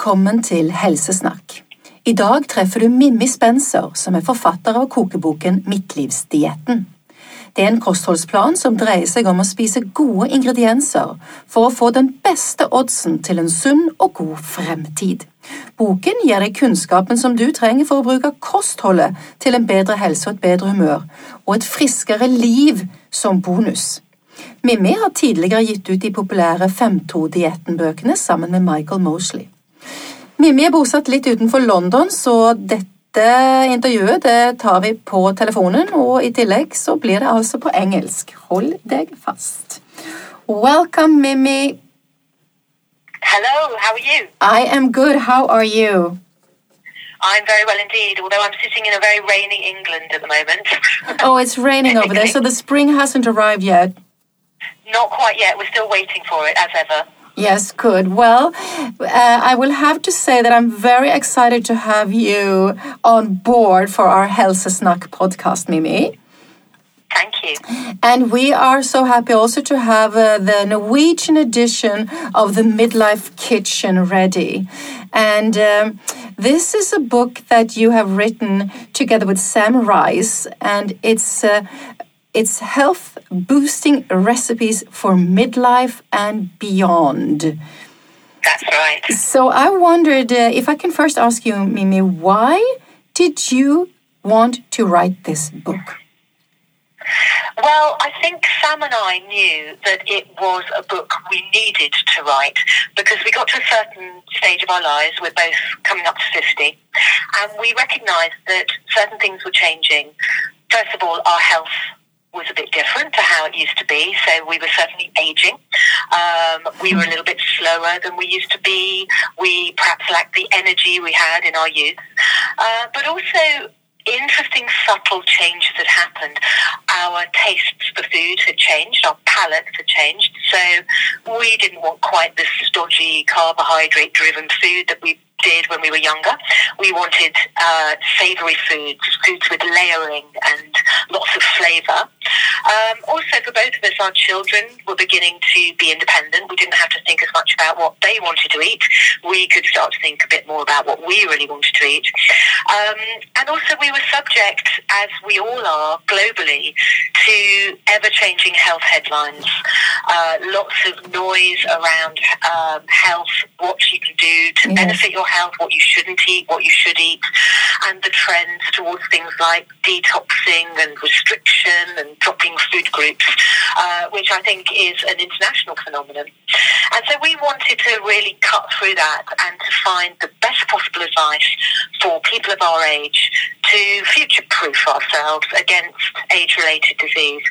Velkommen til Helsesnakk. I dag treffer du Mimmi Spencer, som er forfatter av kokeboken Midtlivsdietten. Det er en kostholdsplan som dreier seg om å spise gode ingredienser for å få den beste oddsen til en sunn og god fremtid. Boken gir deg kunnskapen som du trenger for å bruke kostholdet til en bedre helse og et bedre humør, og et friskere liv som bonus. Mimmi har tidligere gitt ut de populære 5-2-dietten-bøkene sammen med Michael Mosley. Mimmi er bosatt litt utenfor London, så dette intervjuet det tar vi på telefonen, og i tillegg så blir det altså på engelsk. Hold deg fast. Welcome, Mimmi. Hello, how are you? I am good. How are you? I'm very well indeed, although I'm sitting in a very rainy England at the moment. Oh, it's raining over there, so the spring hasn't arrived yet. Not quite yet. We're still waiting for it, as ever. Yes, good. Well, uh, I will have to say that I'm very excited to have you on board for our Helsesnakk podcast, Mimi. Thank you. And we are so happy also to have uh, the Norwegian edition of the Midlife Kitchen ready. And um, this is a book that you have written together with Sam Rice, and it's uh, it's health boosting recipes for midlife and beyond. That's right. So I wondered uh, if I can first ask you, Mimi, why did you want to write this book? Well, I think Sam and I knew that it was a book we needed to write because we got to a certain stage of our lives, we're both coming up to 50, and we recognised that certain things were changing. First of all, our health was a bit different to how it used to be. So we were certainly aging. Um, we were a little bit slower than we used to be. We perhaps lacked the energy we had in our youth. Uh, but also interesting subtle changes had happened. Our tastes for food had changed, our palates had changed. So we didn't want quite this stodgy carbohydrate driven food that we did when we were younger. We wanted uh, savoury foods, foods with layering and lots of flavour. Um, also, for both of us, our children were beginning to be independent. We didn't have to think as much about what they wanted to eat. We could start to think a bit more about what we really wanted to eat. Um, and also, we were subject, as we all are globally, to ever-changing health headlines. Uh, lots of noise around um, health, what you can do to benefit your health, what you shouldn't eat, what you should eat, and the trends towards things like detoxing and restriction and dropping food groups, uh, which I think is an international phenomenon. And so we wanted to really cut through that and to find the best possible advice for people of our age to future-proof ourselves against age-related disease.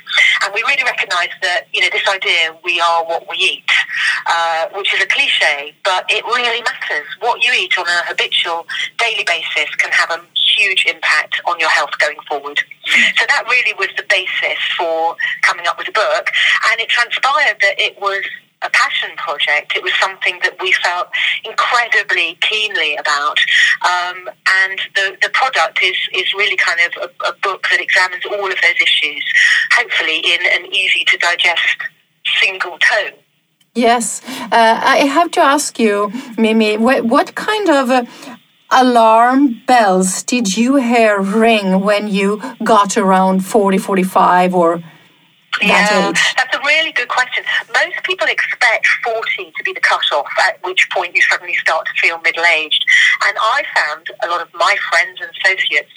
And we really recognise that, you know, this idea, we are what we eat, uh, which is a cliche, but it really matters. What you eat on a habitual daily basis can have a huge impact on your health going forward. So that really was the basis for coming up with the book. And it transpired that it was a passion project. It was something that we felt incredibly keenly about. Um, and the, the product is, is really kind of a, a book that examines all of those issues, hopefully in an easy to digest single tone. Yes, uh, I have to ask you, Mimi, what, what kind of uh, alarm bells did you hear ring when you got around 40, 45 or that Yeah, age? that's a really good question. Most people expect 40 to be the cutoff, at which point you suddenly start to feel middle aged. And I found a lot of my friends and associates,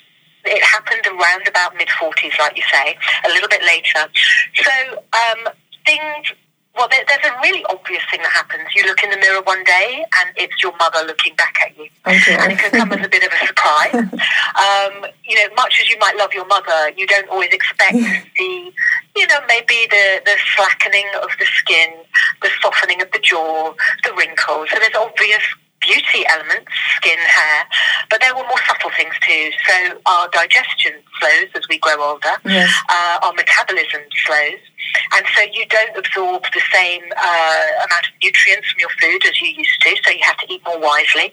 it happened around about mid 40s, like you say, a little bit later. So um, things. Well, there, there's a really obvious thing that happens. You look in the mirror one day, and it's your mother looking back at you, Okay. and it can come as a bit of a surprise. Um, you know, much as you might love your mother, you don't always expect to see, you know, maybe the, the slackening of the skin, the softening of the jaw, the wrinkles. So there's obvious beauty elements, skin, hair, but there were more subtle things too. So our digestion slows as we grow older, Yes. uh, our metabolism slows, and so you don't absorb the same uh, amount of nutrients from your food as you used to. So you have to eat more wisely,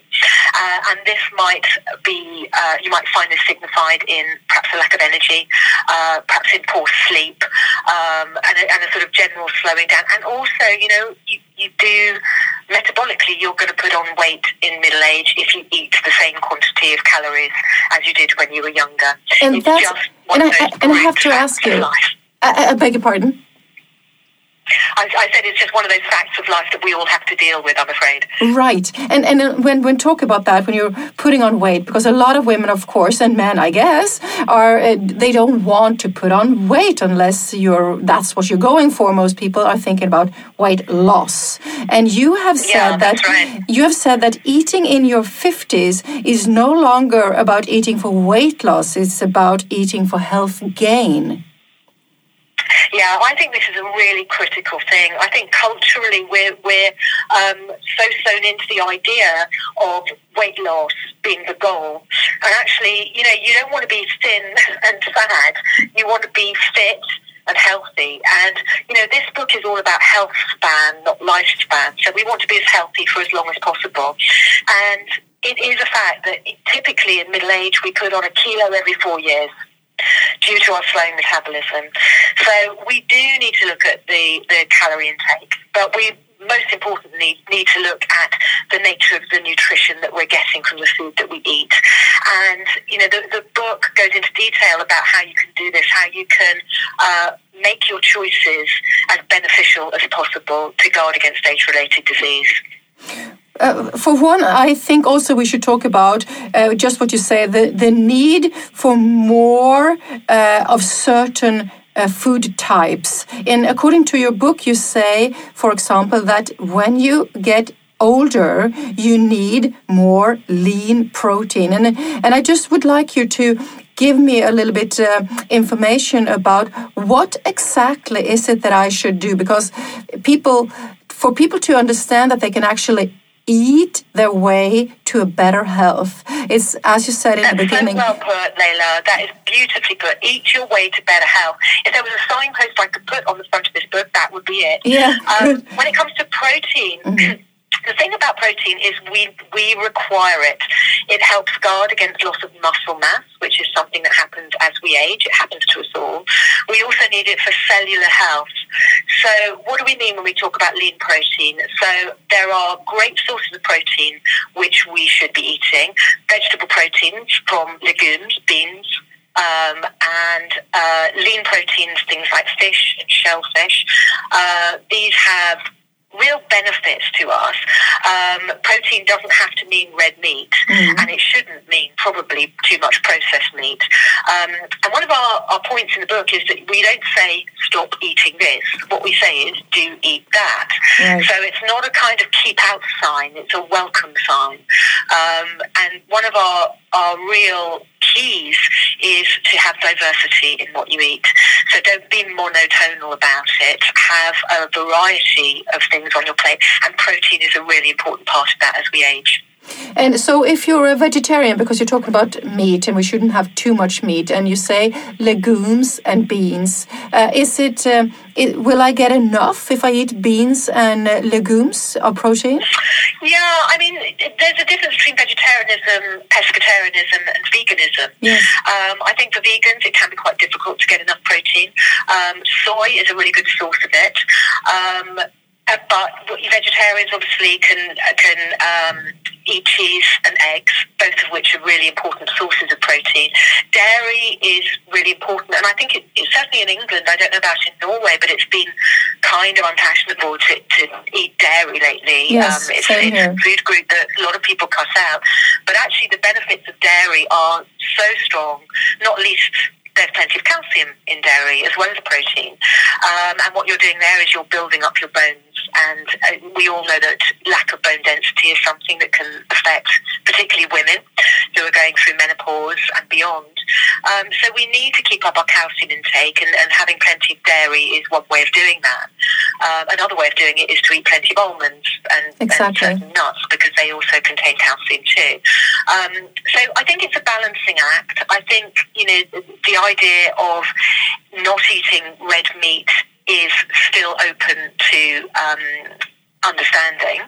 uh, and this might be uh, you might find this signified in perhaps a lack of energy, uh, perhaps in poor sleep, um, and, a, and a sort of general slowing down. And also, you know, you, you do metabolically you're going to put on weight in middle age if you eat the same quantity of calories as you did when you were younger. And it's that's, and I, and I have to ask you, I, I beg your pardon? I, I, said it's just one of those facts of life that we all have to deal with. I'm afraid. Right, and and when when talk about that, when you're putting on weight, because a lot of women, of course, and men, I guess, are uh, they don't want to put on weight unless you're that's what you're going for. Most people are thinking about weight loss, and you have said yeah, that right. you have said that eating in your 50s is no longer about eating for weight loss; it's about eating for health gain. Yeah, I think this is a really critical thing. I think culturally we're, we're um, so sewn into the idea of weight loss being the goal. And actually, you know, you don't want to be thin and fat. You want to be fit and healthy. And, you know, this book is all about health span, not lifespan. So we want to be as healthy for as long as possible. And it is a fact that typically in middle age we put on a kilo every four years due to our slow metabolism. So we do need to look at the, the calorie intake, but we most importantly need to look at the nature of the nutrition that we're getting from the food that we eat. And, you know, the, the book goes into detail about how you can do this, how you can uh, make your choices as beneficial as possible to guard against age-related disease. Uh, for one, I think also we should talk about uh, just what you say the, the need for more uh, of certain uh, food types. And according to your book, you say, for example, that when you get older, you need more lean protein. And, and I just would like you to give me a little bit uh, information about what exactly is it that I should do because people for people to understand that they can actually eat their way to a better health. It's as you said in That's the beginning. So well put, Layla. That is beautifully put. Eat your way to better health. If there was a signpost I could put on the front of this book, that would be it. Yeah. Um, when it comes to protein. Mm-hmm. The thing about protein is we, we require it. It helps guard against loss of muscle mass, which is something that happens as we age. It happens to us all. We also need it for cellular health. So what do we mean when we talk about lean protein? So there are great sources of protein which we should be eating. Vegetable proteins from legumes, beans, um, and uh, lean proteins, things like fish and shellfish. Uh, these have real benefits to us. Um, protein doesn't have to mean red meat, mm. and it shouldn't mean probably too much processed meat. Um, and one of our, our points in the book is that we don't say stop eating this. What we say is do eat that. Right. So it's not a kind of keep out sign; it's a welcome sign. Um, and one of our our real keys is to have diversity in what you eat. So don't be monotonal about it. Have a variety of things on your plate, and protein is a really important part of that as we age. And so, if you're a vegetarian, because you're talking about meat and we shouldn't have too much meat, and you say legumes and beans, uh, is it, uh, it, Will I get enough if I eat beans and uh, legumes or protein? Yeah, I mean, there's a difference between vegetarianism, pescatarianism, and veganism. Yes. Um, I think for vegans, it can be quite difficult to get enough protein. Um, soy is a really good source of it. Uh, but vegetarians obviously can can um, eat cheese and eggs, both of which are really important sources of protein. Dairy is really important, and I think it, it's certainly in England. I don't know about in Norway, but it's been kind of unfashionable to, to eat dairy lately. Yes, um, it's, it's a food group that a lot of people cut out. But actually, the benefits of dairy are so strong, not least there's plenty of calcium in dairy as well as protein. Um, and what you're doing there is you're building up your bones. And uh, we all know that lack of bone density is something that can affect particularly women who are going through menopause and beyond. Um, so we need to keep up our calcium intake, and, and, having plenty of dairy is one way of doing that. Um, another way of doing it is to eat plenty of almonds and, exactly. and nuts because they also contain calcium too. Um, so I think it's a balancing act. I think you know the idea of not eating red meat is still open to um, understanding.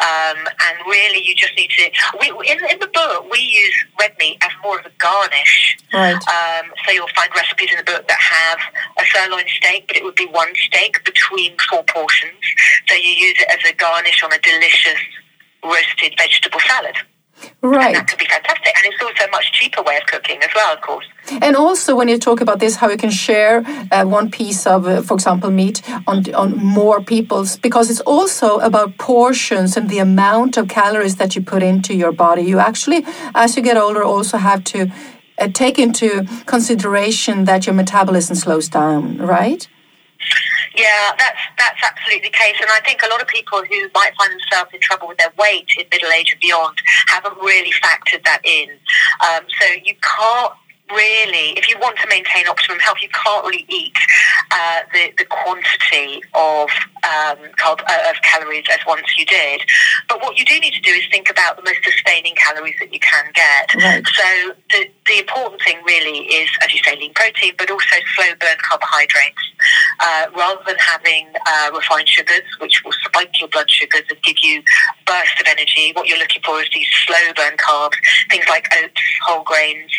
Um, and really, you just need to. We, in, in, the book, we use red meat as more of a garnish. Right. Um, so you'll find recipes in the book that have a sirloin steak, but it would be one steak between four portions. So you use it as a garnish on a delicious roasted vegetable salad. Right. And that could be fantastic. And it's also a much cheaper way of cooking as well, of course. And also, when you talk about this, how you can share uh, one piece of, uh, for example, meat on, on more people's, because it's also about portions and the amount of calories that you put into your body. You actually, as you get older, also have to uh, take into consideration that your metabolism slows down, right? Yeah, that's that's absolutely the case, and I think a lot of people who might find themselves in trouble with their weight in middle age and beyond haven't really factored that in. Um, so you can't really, if you want to maintain optimum health, you can't really eat uh, the, the quantity of, um, uh, of calories as once you did. But what you do need to do is think about the most sustaining calories that you can get. Right. So the, the important thing really is, as you say, lean protein, but also slow burn carbohydrates. Uh, rather than having uh, refined sugars, which will spike your blood sugars and give you bursts of energy, what you're looking for is these slow burn carbs, things like oats, whole grains,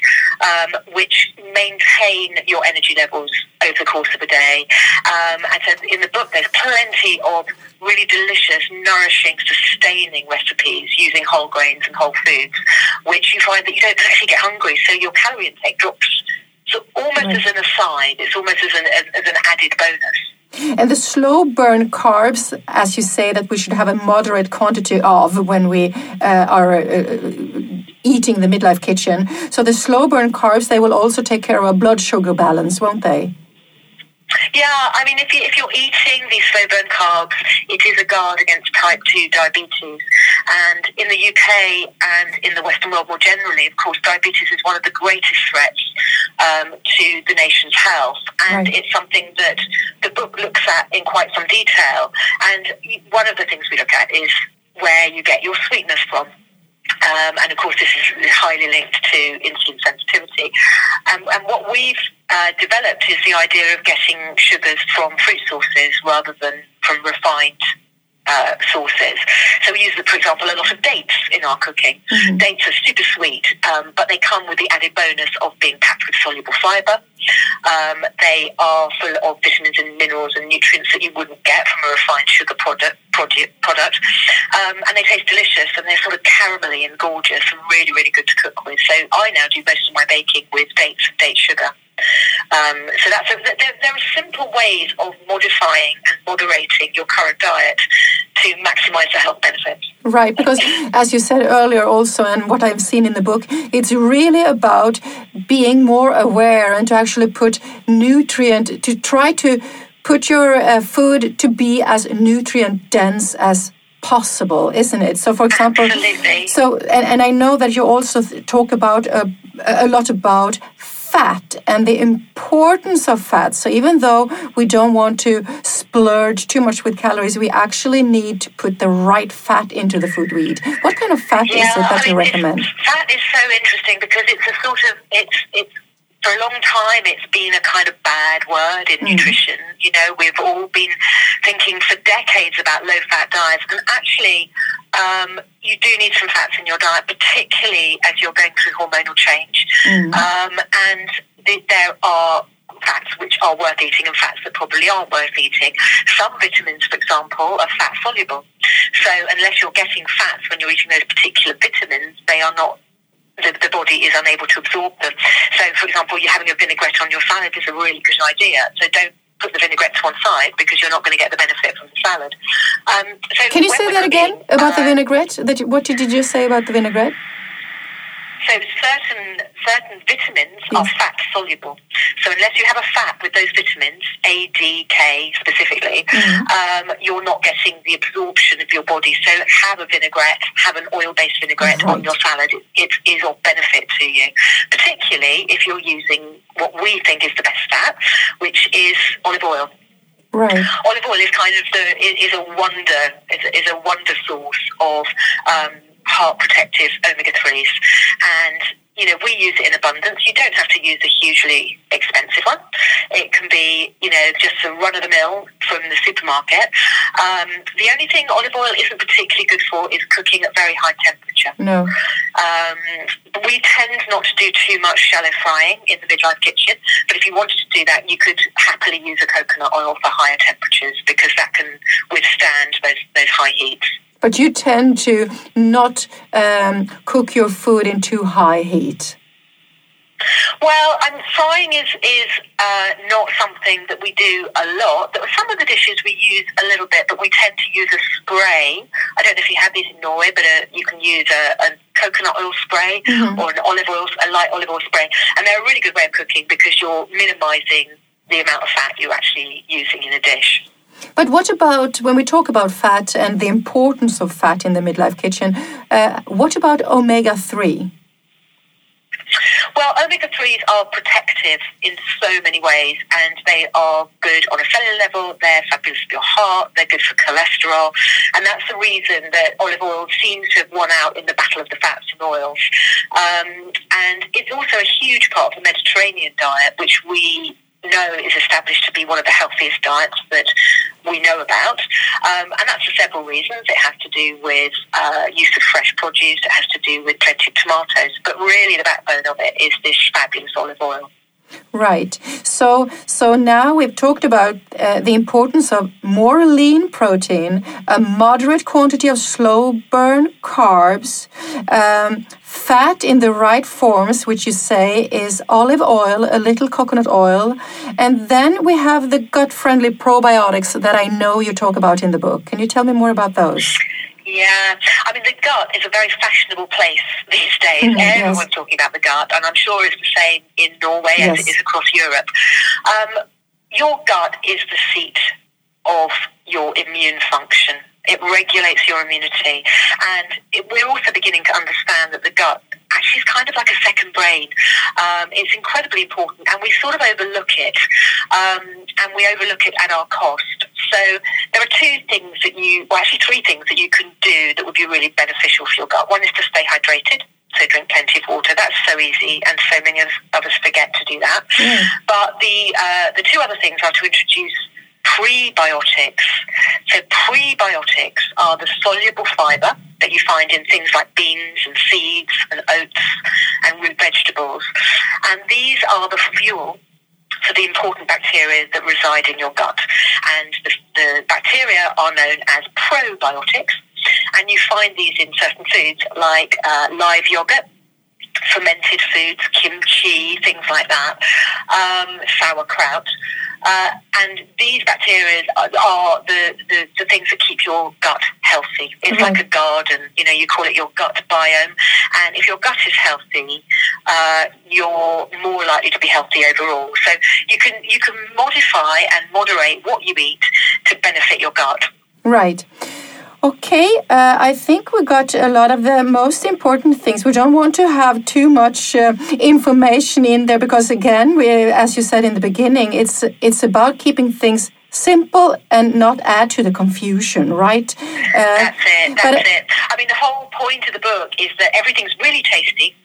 um, which maintain your energy levels over the course of a day. Um, and so in the book, there's plenty of really delicious, nourishing, sustaining recipes using whole grains and whole foods, which you find that you don't actually get hungry, so your calorie intake drops. So almost right. as an aside, it's almost as an, as, as an added bonus. And the slow burn carbs, as you say, that we should have a moderate quantity of when we uh, are uh, eating the midlife kitchen. So the slow burn carbs, they will also take care of our blood sugar balance, won't they? Yeah, I mean, if, you, if you're eating these slow burn carbs, it is a guard against type 2 diabetes. And in the UK and in the Western world more generally, of course, diabetes is one of the greatest threats um, to the nation's health. And right. it's something that the book looks at in quite some detail. And one of the things we look at is where you get your sweetness from. Um, and of course, this is highly linked to insulin sensitivity. Um, and what we've uh, developed is the idea of getting sugars from fruit sources rather than from refined uh, sources. So we use, for example, a lot of dates in our cooking. Mm-hmm. Dates are super sweet, um, but they come with the added bonus of being packed with soluble fibre. Um, they are full of vitamins and minerals and nutrients that you wouldn't get from a refined sugar product. Product, product. Um, and they taste delicious and they're sort of caramelly and gorgeous and really, really good to cook with. So I now do most of my baking with dates and date sugar. Um, so that's a, there, there, are simple ways of modifying and moderating your current diet to maximize the health benefits. Right, because as you said earlier, also, and what I've seen in the book, it's really about being more aware and to actually put nutrient to try to put your uh, food to be as nutrient dense as possible, isn't it? So, for example, Absolutely. so and, and I know that you also talk about uh, a lot about fat and the importance of fat. So even though we don't want to splurge too much with calories, we actually need to put the right fat into the food we eat. What kind of fat yeah, is it that I mean, you recommend? Fat is so interesting because it's a sort of it's it's for a long time it's been a kind of bad word in mm. nutrition. You know, we've all been thinking for decades about low fat diets and actually um, you do need some fats in your diet, particularly as you're going through hormonal change. Mm. Um, and the, there are fats which are worth eating and fats that probably aren't worth eating. Some vitamins, for example, are fat soluble. So unless you're getting fats when you're eating those particular vitamins, they are not the, the, body is unable to absorb them. So, for example, you having a vinaigrette on your salad is a really good idea. So don't put the vinaigrette to one side because you're not going to get the benefit from the salad. Um, so Can you say that again about uh, the vinaigrette? That what did you just say about the vinaigrette? So certain certain vitamins yes. are fat soluble. So unless you have a fat with those vitamins, A, D, K specifically, mm-hmm. um, you're not getting the absorption of your body. So have a vinaigrette, have an oil-based vinaigrette right. on your salad. It, it is of benefit to you, particularly if you're using what we think is the best fat, which is olive oil. Right. Olive oil is kind of the is, a wonder is a, is a wonder source of um, heart protective omega threes, and you know, we use it in abundance. You don't have to use a hugely expensive one. It can be, you know, just a run of the mill from the supermarket. Um, the only thing olive oil isn't particularly good for is cooking at very high temperature. No. Um, we tend not to do too much shallow frying in the midlife kitchen, but if you wanted to do that, you could happily use a coconut oil for higher temperatures because that can withstand those high heats. But you tend to not um, cook your food in too high heat. Well, um, frying is is uh, not something that we do a lot. But some of the dishes we use a little bit, but we tend to use a spray. I don't know if you have these in Norway, but uh, you can use a, a coconut oil spray mm-hmm. or an olive oil, a light olive oil spray, and they're a really good way of cooking because you're minimising the amount of fat you're actually using in a dish. But what about when we talk about fat and the importance of fat in the midlife kitchen? Uh, what about omega three? Well, omega 3s are protective in so many ways, and they are good on a cellular level. They're fabulous for your heart. They're good for cholesterol. And that's the reason that olive oil seems to have won out in the battle of the fats and oils. Um, and it's also a huge part of the Mediterranean diet, which we know is established to be one of the healthiest diets that we know about. Um, and that's for several reasons. It has to do with uh, use of fresh produce, it has to do with plenty of tomatoes, but really the backbone of it is this fabulous olive oil. Right. So, so now we've talked about uh, the importance of more lean protein, a moderate quantity of slow burn carbs, um, fat in the right forms, which you say is olive oil, a little coconut oil, and then we have the gut-friendly probiotics that I know you talk about in the book. Can you tell me more about those? Yeah, I mean the gut is a very fashionable place these days. Mm, Everyone's yes. talking about the gut, and I'm sure it's the same in Norway yes. as it is across Europe. Um, your gut is the seat of your immune function. It regulates your immunity, and it, we're also beginning to understand that the gut is kind of like a second brain. Um, it's incredibly important, and we sort of overlook it, um, and we overlook it at our cost. So there are two things that you, well, actually three things that you can do that would be really beneficial for your gut. One is to stay hydrated. So drink plenty of water. That's so easy, and so many of us forget to do that. Mm. But the uh, the two other things are to introduce prebiotics. So prebiotics are the soluble fiber that you find in things like beans and seeds and oats and root vegetables. And these are the fuel for the important bacteria that reside in your gut. And the, the bacteria are known as probiotics. And you find these in certain foods like uh, live yogurt, fermented foods, kimchi, things like that, um, sauerkraut. Uh, and these bacteria are, are the, the, the, things that keep your gut healthy. It's mm-hmm. like a garden, you know, you call it your gut biome. And if your gut is healthy, uh, you're more likely to be healthy overall. So you can, you can modify and moderate what you eat to benefit your gut. Right. Okay, uh, I think we got a lot of the most important things. We don't want to have too much uh, information in there because, again, we, as you said in the beginning, it's it's about keeping things simple and not add to the confusion, right? Uh, that's it. That's it. I mean, the whole point of the book is that everything's really tasty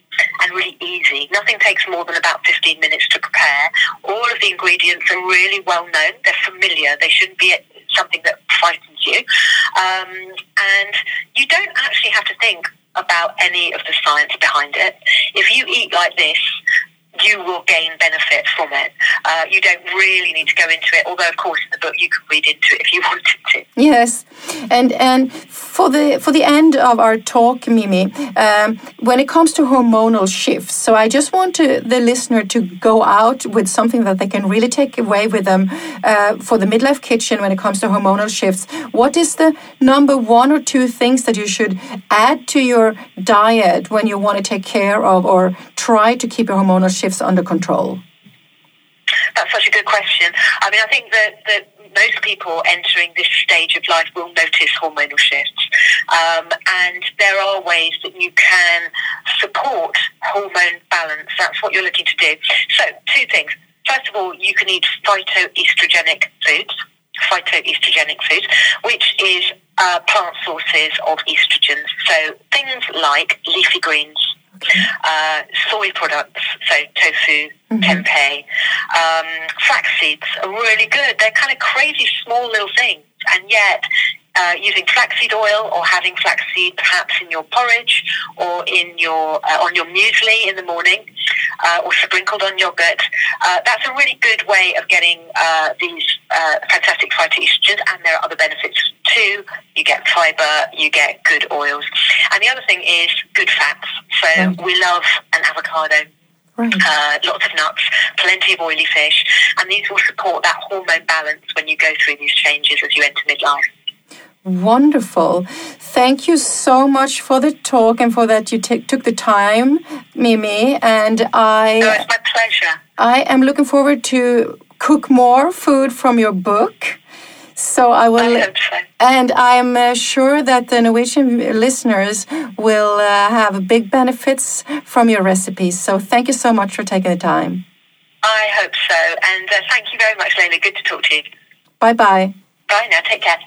and really easy. Nothing takes more than about 15 minutes to prepare. All of the ingredients are really well known. They're familiar. They shouldn't be something that frightens you. Um, and you don't actually have to think about any of the science behind it. If you eat like this, you will gain benefit from it. Uh, you don't really need to go into it, although of course in the book you can read into it if you wanted to. Yes, and and for the for the end of our talk, Mimi, um, when it comes to hormonal shifts, so I just want to, the listener to go out with something that they can really take away with them uh, for the midlife kitchen when it comes to hormonal shifts. What is the number one or two things that you should add to your diet when you want to take care of or try to keep your hormonal shifts? Under control? That's such a good question. I mean, I think that, that most people entering this stage of life will notice hormonal shifts. Um, and there are ways that you can support hormone balance. That's what you're looking to do. So, two things. First of all, you can eat phytoestrogenic foods, phytoestrogenic foods, which is uh, plant sources of estrogens. So, things like leafy greens, uh, soy products, so tofu, mm-hmm. tempeh, um, flax seeds are really good. They're kind of crazy small little things, and yet uh, using flaxseed oil or having flaxseed perhaps in your porridge or in your uh, on your muesli in the morning uh, or sprinkled on yogurt. Uh, that's a really good way of getting uh, these uh, fantastic phytoestrogens, and there are other benefits too. You get fiber, you get good oils, and the other thing is good fats. So Right. we love an avocado Right. uh, lots of nuts, plenty of oily fish, and these will support that hormone balance when you go through these changes as you enter midlife. Wonderful. Thank you so much for the talk and for that you t- took the time, Mimi. And I, it's my pleasure. I am looking forward to cook more food from your book. So I will. I hope so. And I'm uh, sure that the Norwegian listeners will uh, have big benefits from your recipes. So thank you so much for taking the time. I hope so. And uh, thank you very much, Layla. Good to talk to you. Bye bye. Bye now. Take care.